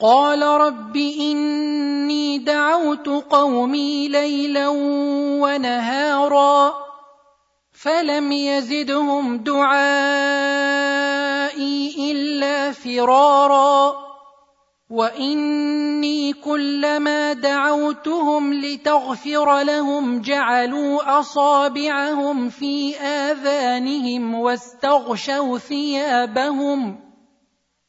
قال رب إني دعوت قومي ليلا ونهارا فلم يزدهم دعائي إلا فرارا وإني كلما دعوتهم لتغفر لهم جعلوا أصابعهم في آذانهم واستغشوا ثيابهم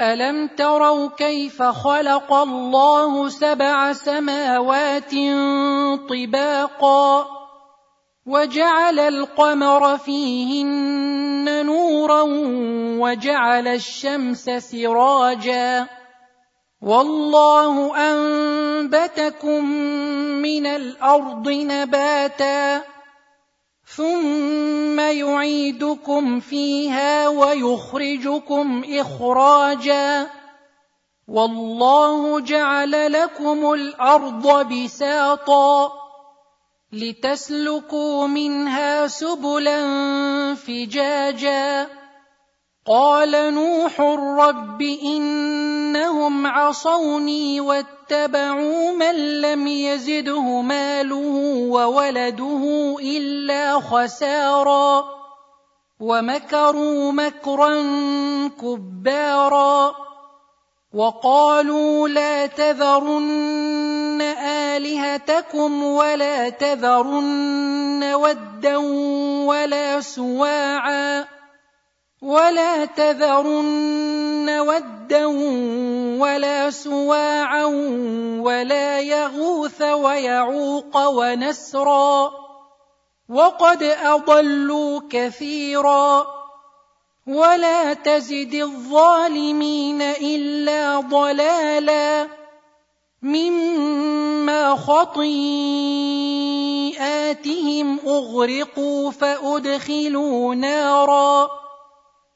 الم تروا كيف خلق الله سبع سماوات طباقا وجعل القمر فيهن نورا وجعل الشمس سراجا والله انبتكم من الأرض نباتا ثم يعيدكم فيها ويخرجكم إخراجا والله جعل لكم الأرض بساطا لتسلكوا منها سبلا فجاجا قال نوح رب انهم عصوني واتبعوا من لم يزده ماله وولده الا خسارا ومكروا مكرا كبارا وقالوا لا تذرن الهتكم ولا تذرن ودا ولا سواعا ولا تذرن ودا ولا سواعا ولا يغوث ويعوق ونسرا وقد أضلوا كثيرا ولا تزد الظالمين إلا ضلالا مما خطيئاتهم أغرقوا فأدخلوا نارا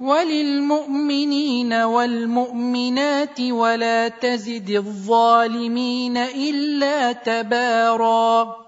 وللمؤمنين والمؤمنات ولا تزد الظالمين إلا تباراً